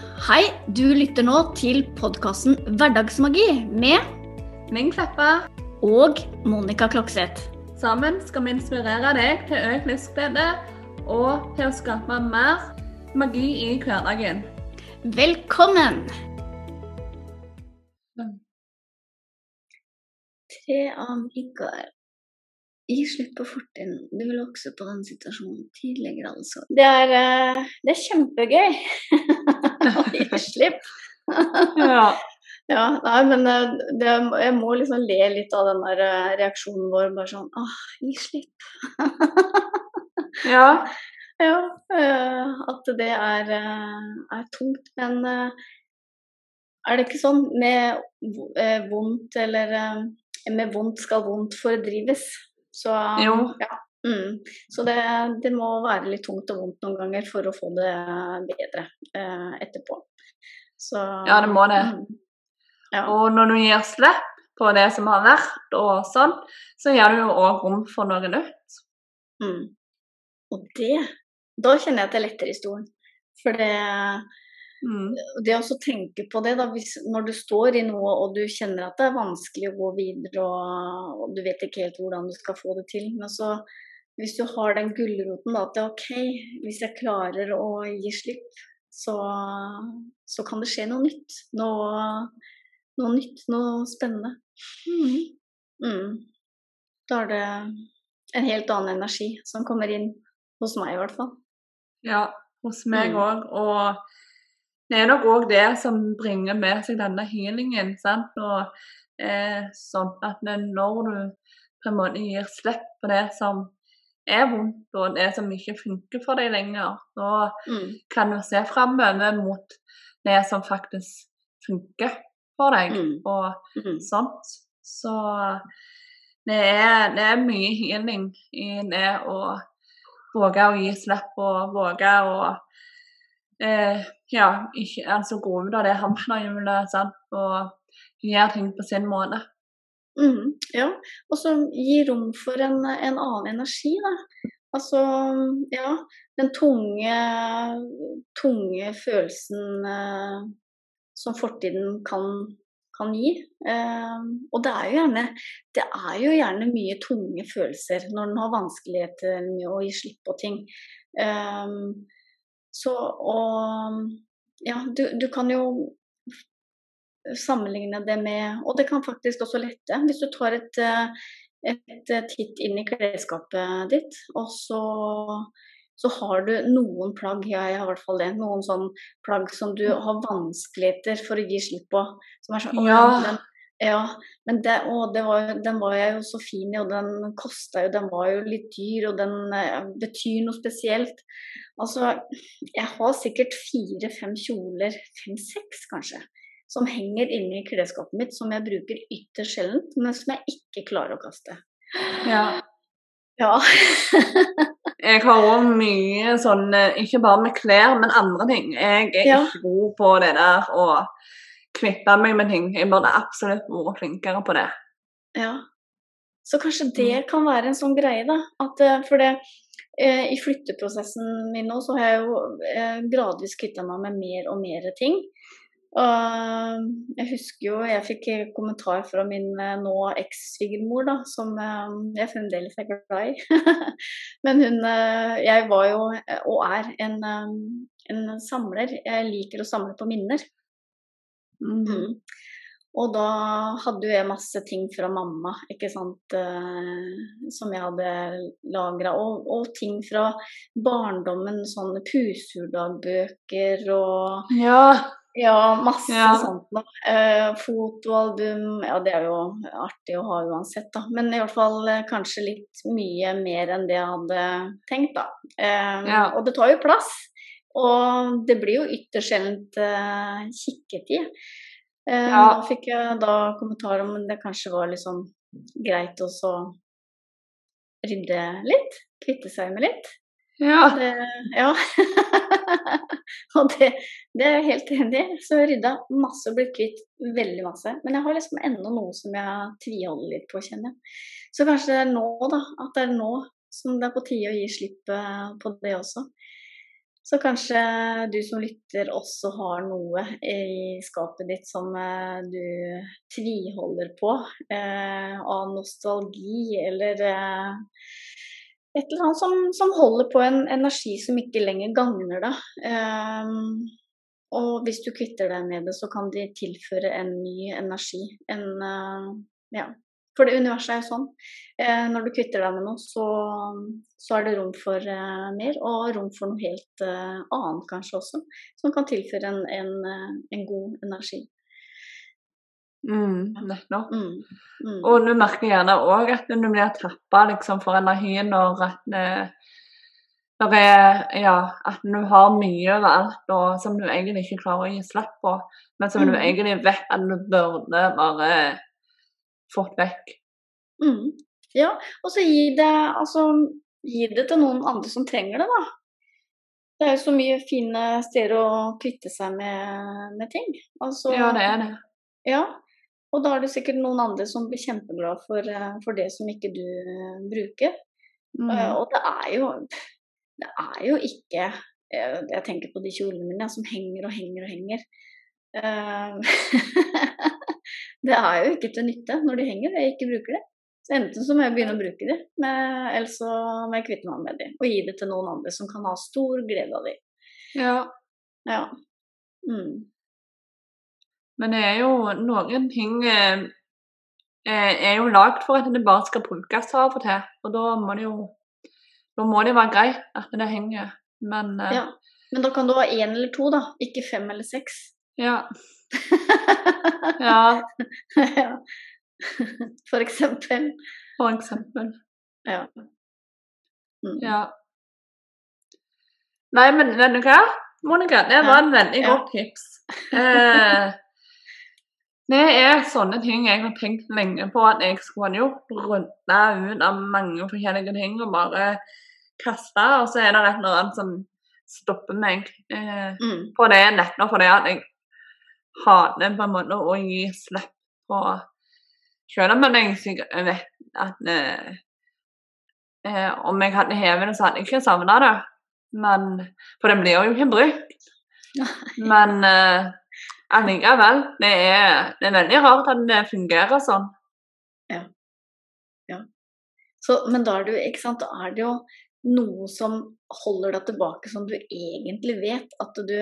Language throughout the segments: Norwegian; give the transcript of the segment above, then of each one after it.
Hei, du lytter nå til podkasten Hverdagsmagi med Ming Kleppa. og Monica Klokseth. Sammen skal vi inspirere deg til økt livsglede og til å skape mer magi i hverdagen. Velkommen! Tre av Mikael. Gi slipp på fortiden. Du vil vokse på den situasjonen tidligere, altså. Det er, eh, det er kjempegøy gi slipp. Ja. Ja, nei, men eh, det, jeg må liksom le litt av den der eh, reaksjonen vår. Bare sånn åh, gi slipp. ja. Ja, eh, at det er, er tungt. Men er det ikke sånn med vondt eller Med vondt skal vondt fordrives. Så Jo. ja. Mm. Så det, det må være litt tungt og vondt noen ganger for å få det bedre eh, etterpå. Så Ja, det må det. Mm. Ja. Og når du gir slipp på det som har vært, og sånn, så gjør du jo òg rom for noe nytt. Mm. Og det Da kjenner jeg at det letter i stolen. For det, Mm. det å tenke på det, da, hvis, når du står i noe og du kjenner at det er vanskelig å gå videre og, og du vet ikke helt hvordan du skal få det til, men så hvis du har den gulroten at det er OK, hvis jeg klarer å gi slipp, så, så kan det skje noe nytt. Noe, noe nytt, noe spennende. Mm. Da er det en helt annen energi som kommer inn hos meg, i hvert fall. Ja, hos meg Mm. Og det er nok òg det som bringer med seg denne healingen. sant? Og eh, sånn at når du på en måte gir slipp på det som er vondt, og det som ikke funker for deg lenger, så Mm. kan du se framover mot det som faktisk funker for deg, Mm. og Mm. sånt. Så det er, det er mye healing i det å våge å gi slipp og våge å eh, ja, ikke, altså gå ut av det hamsterhjulet og gjøre ting på sin måte. Mm, ja, og så gi rom for en, en annen energi, da. Altså, ja, den tunge, tunge følelsen eh, som fortiden kan, kan gi. Eh, og det er, gjerne, det er jo gjerne mye tunge følelser når en har vanskeligheter med å gi slipp på ting. Eh, så og ja, du, du kan jo sammenligne det med Og det kan faktisk også lette. Hvis du tar et, eh, et eh, titt inn i klesskapet ditt, og så, så har du noen plagg, ja, jeg har i hvert fall det, noen sånn plagg som du har vanskeligheter for å gi slipp på. Som er sånn, Ja. Den, ja, men det, å, det var, den var jeg jo så fin i, og den kosta jo, den var jo litt dyr, og den eh, betyr noe spesielt. Altså, jeg har sikkert fire-fem kjoler, fem-seks kanskje, som henger inni i klesskapet mitt, som jeg bruker ytterst sjelden, men som jeg ikke klarer å kaste. Ja. Ja. Jeg har òg mye sånn, eh, ikke bare med klær, men andre ting. Jeg er Ja. ikke god på det der å kvitte meg med ting. Jeg burde absolutt vært flinkere på det. Ja. Så kanskje det kan være en sånn greie, da. At, eh, for det, eh, i flytteprosessen min nå, så har jeg jo eh, gradvis kvitta meg med mer og mer ting. Og jeg husker jo jeg fikk kommentar fra min eh, nå eks-svigermor, da, som eh, jeg fremdeles er glad i. Men hun eh, Jeg var jo, eh, og er, en, eh, en samler. Jeg liker å samle på minner. Mm. Og da hadde jo jeg masse ting fra mamma, ikke sant, eh, som jeg hadde lagra. Og, og ting fra barndommen, sånne Pusur-dagbøker og Ja. Ja, masse Ja. sånt noe. Eh, fotoalbum, ja det er jo artig å ha uansett, da. Men i hvert fall eh, kanskje litt mye mer enn det jeg hadde tenkt, da. Eh, Ja. Og det tar jo plass. Og det blir jo ytterst sjeldent eh, kikket. Eh, Ja. Da fikk jeg da kommentar om det kanskje var liksom greit å rydde litt. Kvitte seg med litt. Ja. Det, ja. og det, det er jeg helt enig i. Så jeg har rydda masse og blitt kvitt veldig masse. Men jeg har liksom ennå noe som jeg tviholder litt på, kjenner jeg. Så kanskje det er nå, da. At det er nå som det er på tide å gi slipp eh, på det også. Så kanskje du som lytter også har noe i skapet ditt som eh, du tviholder på eh, av nostalgi, eller eh, et eller annet som, som, holder på en energi som ikke lenger gagner deg. Um, og hvis du kvitter deg med det, så kan de tilføre en ny energi. En, uh, ja, for det universet er jo sånn. Uh, når du kvitter deg med noe, så, så er det rom for uh, mer, og rom for noe helt annet kanskje også, som kan tilføre en, en, en god energi. Mm, nettopp. Mm, mm. Og du merker gjerne òg at du blir tappa liksom, for energi når at eh, når er, ja, at du har mye overalt og som du egentlig ikke klarer å gi slipp på, men som du Mm. egentlig vet at du burde bare fått vekk. Mm. Ja, og så gi det, altså, gi det til noen andre som trenger det, da. Det er jo så mye fine steder å kvitte seg med, med ting. Altså, Ja, det er det. Ja, og da er det sikkert noen andre som blir kjempeglad for, eh, for det som ikke du eh, bruker. Eh, Mm. Og det er jo Det er jo ikke eh, Jeg tenker på de kjolene mine som henger og henger og henger. Eh, det er jo ikke til nytte når de henger og jeg ikke bruker det. Så enten så må jeg begynne å bruke det, eller så må jeg kvitte meg med de. og gi det til noen andre som kan ha stor glede av de. Ja. Ja. Mm. Men det er jo noen ting eh, eh, er jo lagd for at det bare skal brukes av og til. Og da må det jo da må det være greit at det henger. Men eh, ja. Men da kan du ha én eller to, da. Ikke fem eller seks. ja. ja. ja. For eksempel. For eksempel. Ja. Mm. Ja. Nei, men vet du hva, Monica? Det var en veldig Ja. godt tips. Eh, det er sånne ting jeg har tenkt lenge på at jeg skulle ha gjort. Rydda ut av mange forskjellige ting og bare kasta. Og så er det et eller annet som stopper meg. Eh, Mm. på det nettopp fordi at jeg hater på en måte å gi slipp på Selv om jeg vet at eh, eh, om jeg hadde hevet det, så hadde jeg ikke savna det. Men, for det blir jo ikke brukt. Men eh, allikevel, det er, det er veldig rart at det fungerer sånn. Så, men da er det ikke sant, da er det jo noe som holder deg tilbake som du egentlig vet at du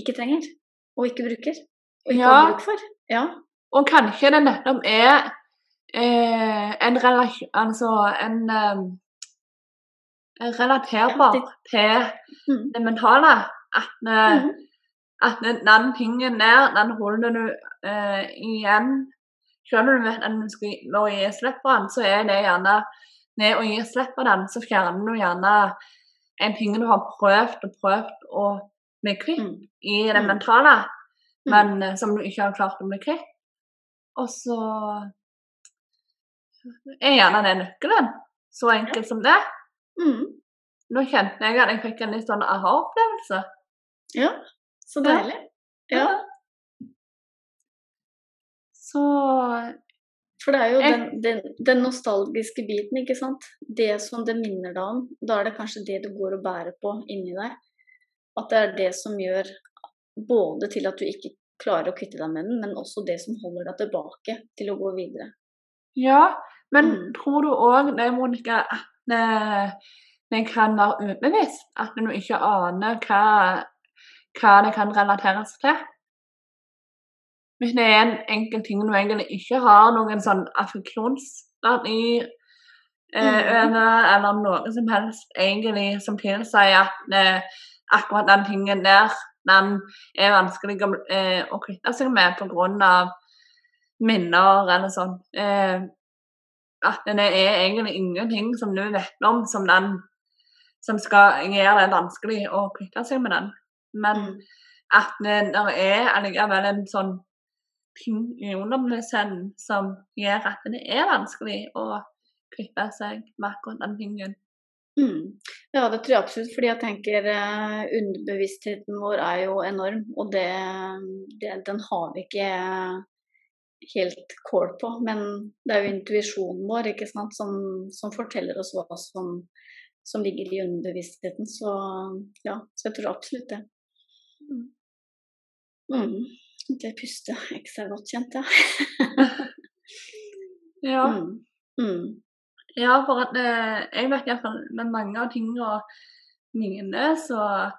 ikke trenger, og ikke bruker, og ikke Ja. har bruk for. Ja. Og kanskje det nettopp er eh, en relasjon Altså en eh, relaterbar Ja, til Mm. det mentale. At, eh, Mhm. At den, tingen der, den holder du eh, igjen. Selv om du vet at du skal gi- å gi slipp på den, så er det gjerne Med å gi slipp på den, så fjerner du gjerne en ting du har prøvd og prøvd å bli kvitt Mm. i det Mm. mentale, Mm. men mm. som du ikke har klart å bli kvitt. Og så er gjerne det nøkkelen. Så enkelt som det. Mm. Nå kjente jeg at jeg fikk en litt sånn aha-opplevelse. Ja, så deilig. Ja. Så For det er jo den, den, den nostalgiske biten, ikke sant. Det som det minner deg om. Da er det kanskje det du går og bærer på inni deg. At det er det som gjør både til at du ikke klarer å kvitte deg med den, men også det som holder deg tilbake til å gå videre. ja. Men Mm. tror du òg det, Monica, at det, det kan være ubevisst? At du ikke aner hva, hva det kan relateres til? Hvis det er en enkel ting du egentlig ikke har noen sånn affeksjonsverdi eh, Mhm. eller noe som helst egentlig som tilsier at eh, akkurat den tingen der, den er vanskelig å, eh, å kvitte seg med av minner eller sånn. Eh, at det er egentlig ingenting som du vet om som den som skal gjøre det vanskelig å kvitte seg med den. Men at det er allikevel en sånn ting i underbevisstheten som gjør at det er vanskelig å klippe seg med akkurat den pingen. Mm. Ja, det tror jeg absolutt. Fordi jeg tenker eh, underbevisstheten vår er jo enorm. Og det, det, den har vi ikke helt kål på. Men det er jo intuisjonen vår ikke sant, som, som forteller oss hva som som ligger i underbevisstheten. Så ja, så jeg tror absolutt det. Mm. Mm. Det puster ekstra godt, kjente jeg. Ja. Mm. Mm. ja, for at eh, jeg vet iallfall med mange av tingene mine så,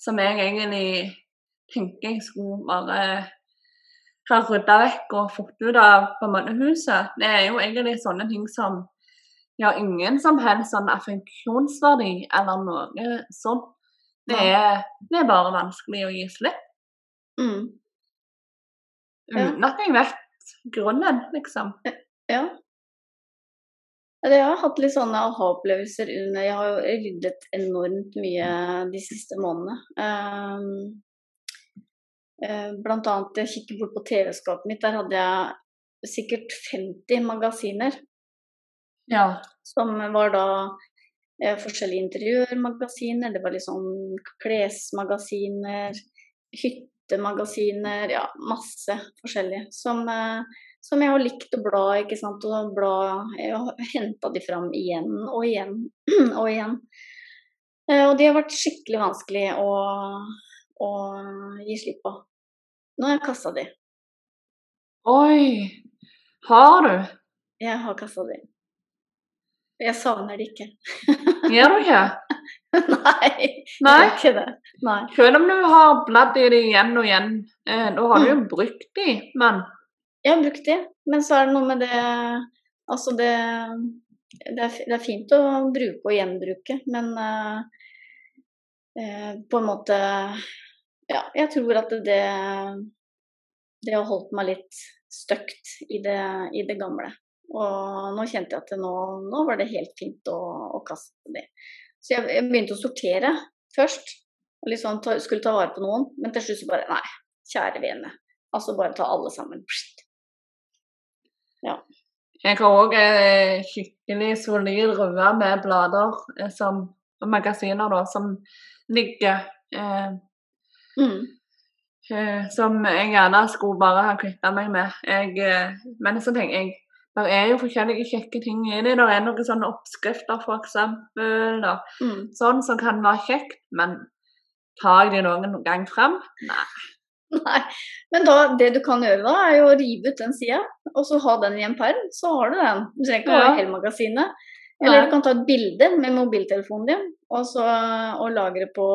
som jeg egentlig tenker jeg skulle bare ha rydda vekk og fått ut av på mannehuset. det er jo egentlig sånne ting som ja, ingen som helst sånn affeksjonsverdi eller noe sånt. Det er, det er bare vanskelig å gi slipp. Mm. Ja. At jeg vet grunnen, liksom. Ja. Jeg har hatt litt sånne aha-opplevelser under Jeg har jo ryddet enormt mye de siste månedene. Um, blant annet, jeg kikker bort på TV-skapet mitt, der hadde jeg sikkert 50 magasiner. Ja. Som var da forskjellige interiørmagasiner, det var liksom klesmagasiner, hyttemagasiner, ja, masse forskjellig. Som, eh, som jeg har likt å bla, ikke sant, og bla Jeg har henta de fram igjen og igjen og igjen. Eh, og de har vært skikkelig vanskelig å, å gi slipp på. Nå har jeg kassa de. Oi. Har du? Jeg har kassa de. Jeg savner det ikke. Gjør du ikke? Nei, Nei. gjør ikke det. Nei. Selv om du har bladd i det igjen og igjen, eh, da har du jo brukt de, men Jeg har brukt de, men så er det noe med det Altså, det Det er, det er fint å bruke og gjenbruke, men eh, eh, på en måte Ja, jeg tror at det Det har holdt meg litt støkt i det, i det gamle. Og nå kjente jeg at nå, nå var det helt fint å, å kaste de. Så jeg, jeg begynte å sortere først, og liksom ta, skulle ta vare på noen, men til slutt så bare Nei, kjære vene. Altså bare ta alle sammen. Ja. jeg har òg eh, skikkelig solid røde med blader eh, som og magasiner da, som ligger eh, Mm. eh, Som jeg gjerne skulle bare ha kvitta meg med. Jeg, eh, men så tenker jeg det er jo forskjellige kjekke ting i det. Er noen sånne oppskrifter, eksempel. Mm. Sånn som kan være kjekt, men tar jeg de noen gang frem? Nei. Nei, men da, det du kan gjøre da, er jo å rive ut den sida, og så ha den i en perm. Så har du den. Du trenger ikke ha hele magasinet. Eller Nei. du kan ta et bilde med mobiltelefonen din og, så, og lagre på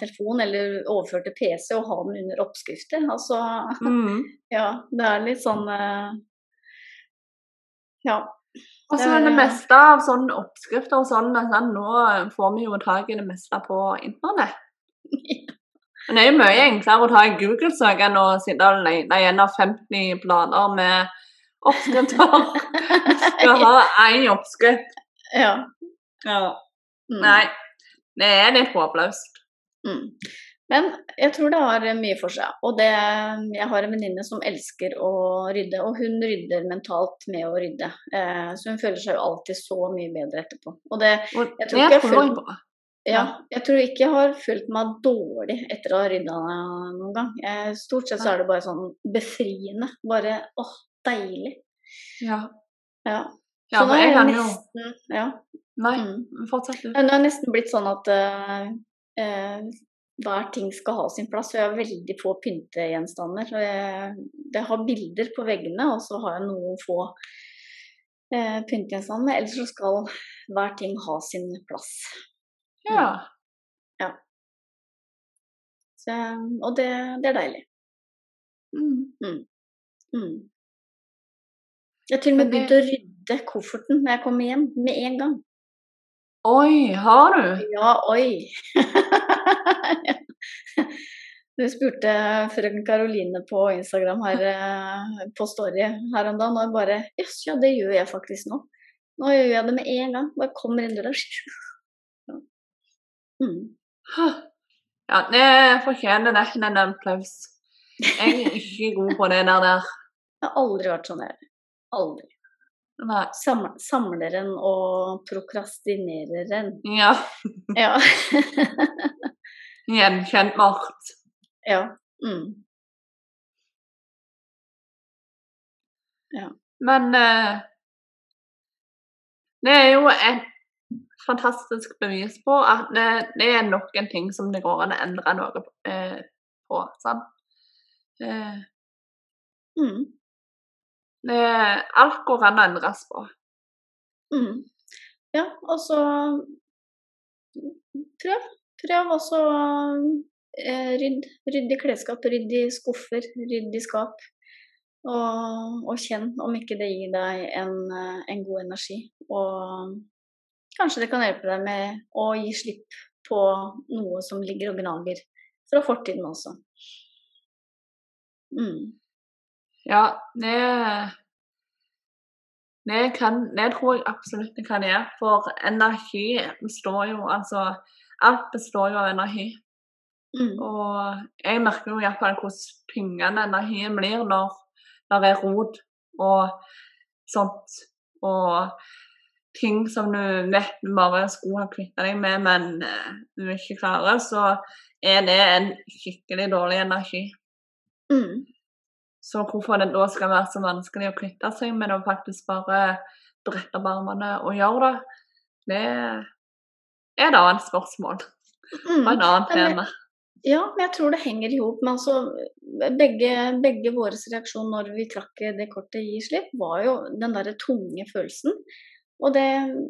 telefon eller overføre til PC og ha den under oppskrifter. Altså, Mm. ja, det er litt sånn eh, Ja. Og så er det meste av sånne oppskrifter og sånn, sånn, nå får vi jo tak i det meste på internett. Men det er jo mye enklere å ta en Google-søk enn å sitte og lete gjennom 50 blader med oppskrifter. Skal ha én oppskrift. ja. Ja. Mm. Nei, det er litt håpløst. Mm. Men jeg tror det har mye for seg. Og det, jeg har en venninne som elsker å rydde, og hun rydder mentalt med å rydde. Eh, så hun føler seg jo alltid så mye bedre etterpå. Og det, Jeg tror ikke jeg jeg føler- ja, jeg tror ikke jeg har følt meg dårlig etter å ha rydda noen gang. Eh, stort sett så er det bare sånn befriende. Bare åh, deilig. Ja. Ja. ja, så nå er jeg jeg nesten Ja. Nei, Mm. fortsett du. Nå er det nesten blitt sånn at eh, eh, hver ting skal ha sin plass. Og jeg har veldig få pyntegjenstander. Jeg, jeg har bilder på veggene, og så har jeg noen få eh, pyntegjenstander. Ellers så skal hver ting ha sin plass. Ja. Så, og det, det er deilig. Mm. Mm. Jeg har til og med begynt å rydde kofferten når jeg kommer hjem, med en gang. Oi, har du? Ja, oi. Du spurte frøken Karoline på Instagram her eh, på Story her om dagen, og jeg bare Jøss, ja, det gjør jeg faktisk nå. Nå gjør jeg det med en gang. Bare kommer inn døra. Ja. Mm. Ja, det fortjener det, en applaus. Jeg er ikke god på det der. der. Jeg har aldri vært sånn her. Aldri. Sam samleren og prokrastinereren. Ja, Ja. gjenkjent makt. ja. Mm. Men eh, det er jo et fantastisk bevis på at det, det er nok en ting som det går an å endre noe eh, på. sant? Eh, Mm. Det, alt går an å endres på. Mm. Ja, og så prøv. Prøv også eh, rydd. Rydd i klesskap, rydd i skuffer, rydd i skap. Og, og kjenn om ikke det gir deg en, eh, en god energi. Og kanskje det kan hjelpe deg med å gi slipp på noe som ligger og gnager fra fortiden også. Mm. Ja, det det, kan, det tror jeg absolutt det kan gjøre. For energi består jo Altså, alt består jo av energi. Mm. Og jeg merker jo iallfall hvordan tyngende energien blir når det er rot og sånt. Og ting som du vet du bare skulle ha kvitta deg med, men eh, du ikke klarer, så er det en skikkelig dårlig energi. Mm. Så hvorfor det da skal være så vanskelig å kvitte seg med det, og faktisk bare brette opp armene og gjøre det, det er et annet spørsmål. Mm. Og et annet tema. Ja, men jeg tror det henger i hop. Men altså, begge, begge våre reaksjon når vi trakk det kortet gi slipp, var jo den derre tunge følelsen. Og det,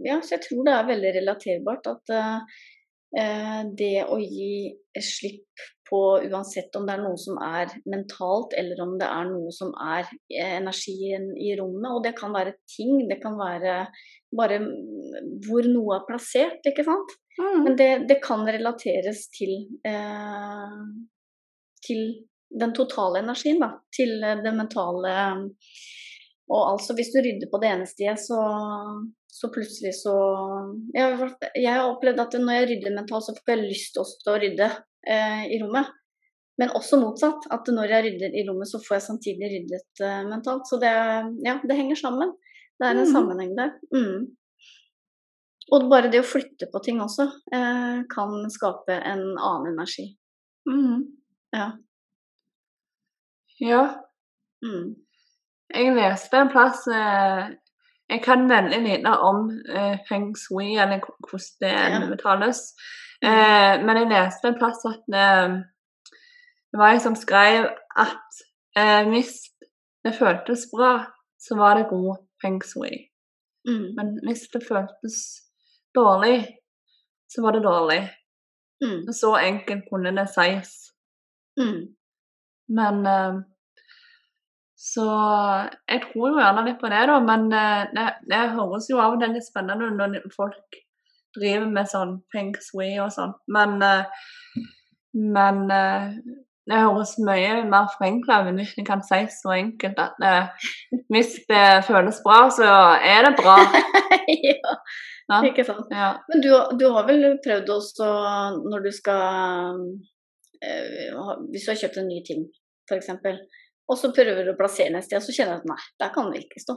ja, så jeg tror det er veldig relaterbart at uh, det å gi slipp på uansett om det er noe som er mentalt, eller om det er noe som er eh, energien i rommet, og det kan være ting, det kan være bare hvor noe er plassert, ikke sant. Mm. Men det, det kan relateres til, eh, til den totale energien, da. Til eh, det mentale Og altså, hvis du rydder på det ene stedet, så, så plutselig så jeg, har jeg har opplevd at når jeg rydder mentalt, så får jeg lyst også til å rydde eh, i rommet. Men også motsatt. At når jeg rydder i rommet, så får jeg samtidig ryddet eh, mentalt. Så det, ja, det henger sammen. Det er en mm. sammenheng der. Mm. Og bare det å flytte på ting også eh, kan skape en annen energi. Mm. Ja. Ja. Mm. Jeg leste en plass eh, Jeg kan veldig lite om eh, feng shui, eller hvordan det Ja. uttales. Eh, men jeg leste en plass at eh, det var en som skrev at eh, hvis det føltes bra, så var det god feng shui. Mm. Men hvis det føltes dårlig, så var det dårlig. Mm. Så enkelt kunne det sies. Mm. Men eh, Så jeg tror jo gjerne litt på det, da. Men eh, det, det høres jo av og til litt spennende når folk driver med sånn Pink Swee og sånn. Men, eh, men eh, det høres mye mer forenkla ut hvis en kan si så enkelt at eh, hvis det føles bra, så er det bra. ja, Ja. ikke sant. Ja. Men du, du har vel prøvd også når du skal Hvis du har kjøpt en ny ting, f.eks., og så prøver du å plassere den et sted, så kjenner du at nei, der kan den ikke stå.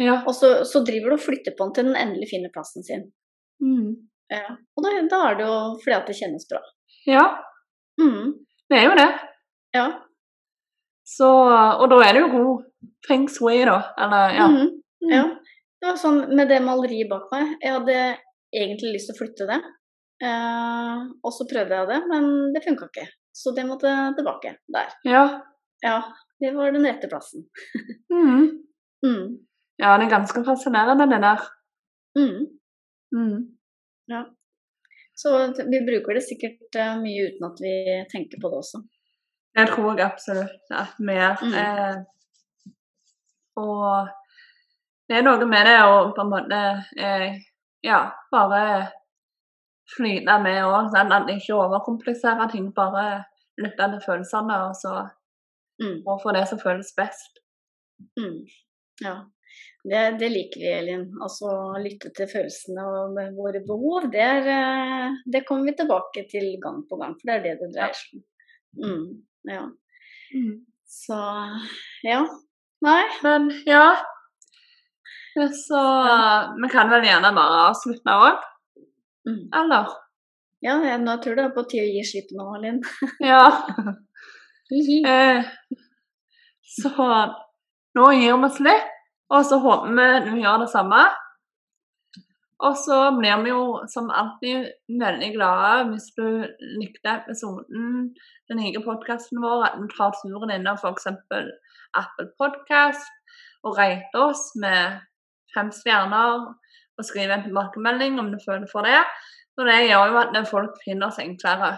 ja. Og så, så driver du og flytter på den til den endelig finner plassen sin. Mm. Ja. Og da, da er det jo fordi at det kjennes bra. ja. Mm. Det er jo det. Ja. Så, og da er det jo god feng shui, da. Eller ja. Mm. ja. ja. sånn med det maleriet bak meg. Jeg hadde egentlig lyst til å flytte det. Eh, og så prøvde jeg det, men det funka ikke. Så det måtte tilbake der. Ja. Ja, det var den rette plassen. Mm. Mm. ja, det er ganske fascinerende, det der. Mm. Mm. Så vi bruker det sikkert eh, mye uten at vi tenker på det også. Det tror jeg absolutt at vi gjør. Mm. Eh, og det er noe med det å på en måte eh, ja, bare flyte med òg. Sånn at ikke overkomplisere ting. Bare lytte til følelsene og så Mm. og få det som føles best. Mm. Ja. Det, det liker vi, Elin. Altså lytte til følelsene og våre behov. Det, er, eh, det kommer vi tilbake til gang på gang, for det er det det dreier seg om. Mm. Ja. Så ja. Nei. Men ja Så vi kan vel gjerne bare avslutte òg, Mm. eller? Ja, jeg, nå tror jeg det er på tide å gi slipp nå, Elin. Ja. Eh, så nå gir vi slipp, og så håper vi hun gjør det samme. Og så blir vi jo som alltid veldig glade hvis du likte episoden, den nye podkasten vår, at du tar turen innom f.eks. Apple Podcast og rater oss med fem stjerner og skriver en tilbakemelding om du føler for det. Og det gjør jo at folk finner oss enklere.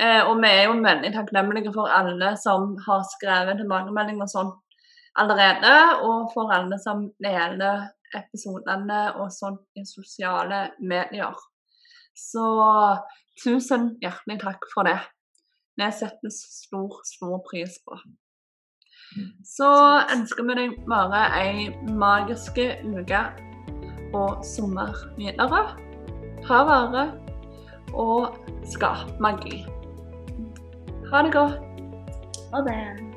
Eh, og vi er jo veldig takknemlige for alle som har skrevet tilbakemelding og sånn allerede, og for alle som deler episodene og sånt i sosiale medier. Så tusen hjertelig takk for det. Det settes stor, stor pris på. Så ønsker vi deg bare ei magisk uke og sommer videre. Ta vare og skap magi. Ha det godt. Ha det.